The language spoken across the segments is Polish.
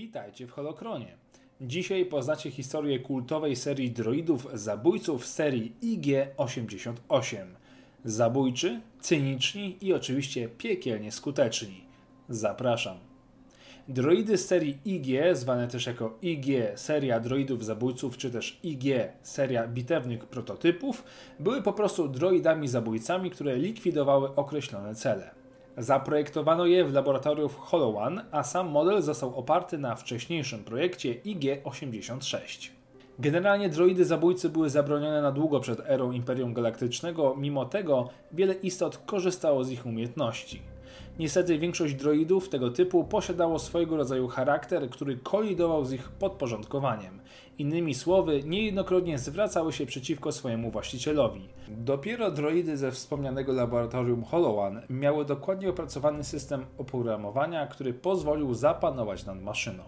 Witajcie w Holokronie. Dzisiaj poznacie historię kultowej serii droidów zabójców serii IG-88. Zabójczy, cyniczni i oczywiście piekielnie skuteczni. Zapraszam. Droidy z serii IG, zwane też jako IG seria droidów zabójców, czy też IG seria bitewnych prototypów, były po prostu droidami zabójcami, które likwidowały określone cele. Zaprojektowano je w laboratorium HoloOne, a sam model został oparty na wcześniejszym projekcie IG-86. Generalnie droidy zabójcy były zabronione na długo przed erą Imperium Galaktycznego, mimo tego wiele istot korzystało z ich umiejętności. Niestety większość droidów tego typu posiadało swojego rodzaju charakter, który kolidował z ich podporządkowaniem. Innymi słowy, niejednokrotnie zwracały się przeciwko swojemu właścicielowi. Dopiero droidy ze wspomnianego laboratorium HoloOne miały dokładnie opracowany system oprogramowania, który pozwolił zapanować nad maszyną.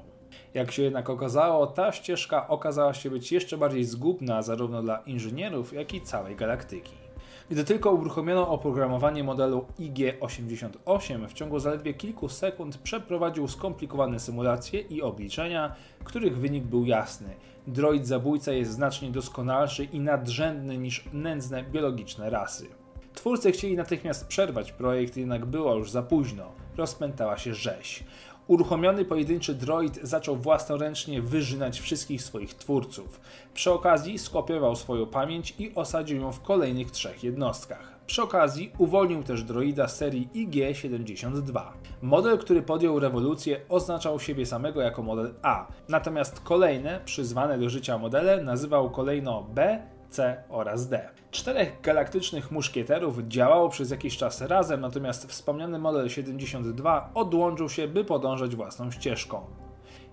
Jak się jednak okazało, ta ścieżka okazała się być jeszcze bardziej zgubna zarówno dla inżynierów, jak i całej galaktyki. Gdy tylko uruchomiono oprogramowanie modelu IG-88, w ciągu zaledwie kilku sekund przeprowadził skomplikowane symulacje i obliczenia, których wynik był jasny. Droid zabójca jest znacznie doskonalszy i nadrzędny niż nędzne biologiczne rasy. Twórcy chcieli natychmiast przerwać projekt, jednak było już za późno. Rozpętała się rzeź. Uruchomiony pojedynczy droid zaczął własnoręcznie wyżynać wszystkich swoich twórców. Przy okazji skopiował swoją pamięć i osadził ją w kolejnych trzech jednostkach. Przy okazji uwolnił też droida serii IG-72. Model, który podjął rewolucję, oznaczał siebie samego jako model A, natomiast kolejne, przyzwane do życia modele nazywał kolejno B, C oraz D. Czterech galaktycznych muszkieterów działało przez jakiś czas razem, natomiast wspomniany model 72 odłączył się, by podążać własną ścieżką.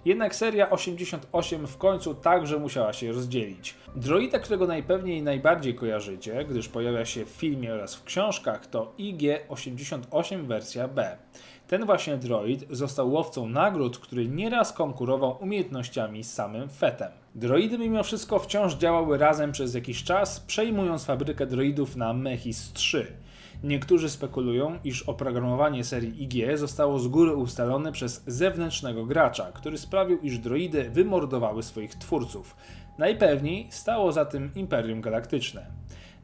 Jednak seria 88 w końcu także musiała się rozdzielić. Droida, którego najpewniej najbardziej kojarzycie, gdyż pojawia się w filmie oraz w książkach, to IG-88 wersja B. Ten właśnie droid został łowcą nagród, który nieraz konkurował umiejętnościami z samym Fetem. Droidy mimo wszystko wciąż działały razem przez jakiś czas, przejmując fabrykę droidów na Mechis 3. Niektórzy spekulują, iż oprogramowanie serii IG zostało z góry ustalone przez zewnętrznego gracza, który sprawił, iż droidy wymordowały swoich twórców. Najpewniej stało za tym Imperium Galaktyczne.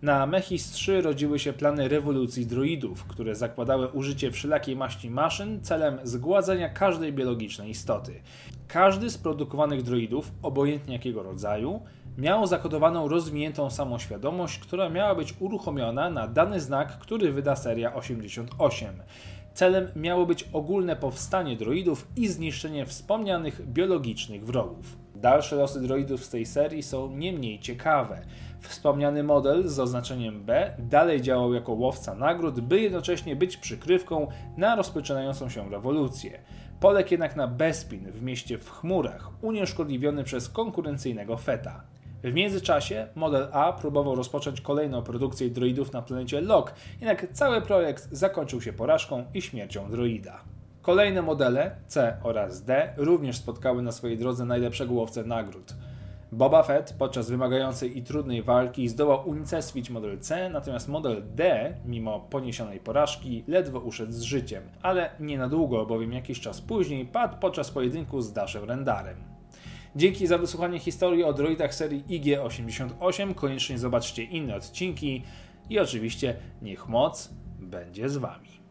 Na Mechis 3 rodziły się plany rewolucji droidów, które zakładały użycie wszelakiej maści maszyn celem zgładzenia każdej biologicznej istoty. Każdy z produkowanych droidów, obojętnie jakiego rodzaju, miał zakodowaną rozwiniętą samoświadomość, która miała być uruchomiona na dany znak, który wyda seria 88. Celem miało być ogólne powstanie droidów i zniszczenie wspomnianych biologicznych wrogów. Dalsze losy droidów z tej serii są nie mniej ciekawe. Wspomniany model z oznaczeniem B dalej działał jako łowca nagród, by jednocześnie być przykrywką na rozpoczynającą się rewolucję. Poległ jednak na Bespin w mieście w chmurach, unieszkodliwiony przez konkurencyjnego Feta. W międzyczasie model A próbował rozpocząć kolejną produkcję droidów na planecie Lok, jednak cały projekt zakończył się porażką i śmiercią droida. Kolejne modele C oraz D również spotkały na swojej drodze najlepszego łowcę nagród. Boba Fett podczas wymagającej i trudnej walki zdołał unicestwić model C, natomiast model D, mimo poniesionej porażki, ledwo uszedł z życiem, ale nie na długo, bowiem jakiś czas później padł podczas pojedynku z Dashem Rendarem. Dzięki za wysłuchanie historii o droidach serii IG-88. Koniecznie zobaczcie inne odcinki i oczywiście niech moc będzie z Wami.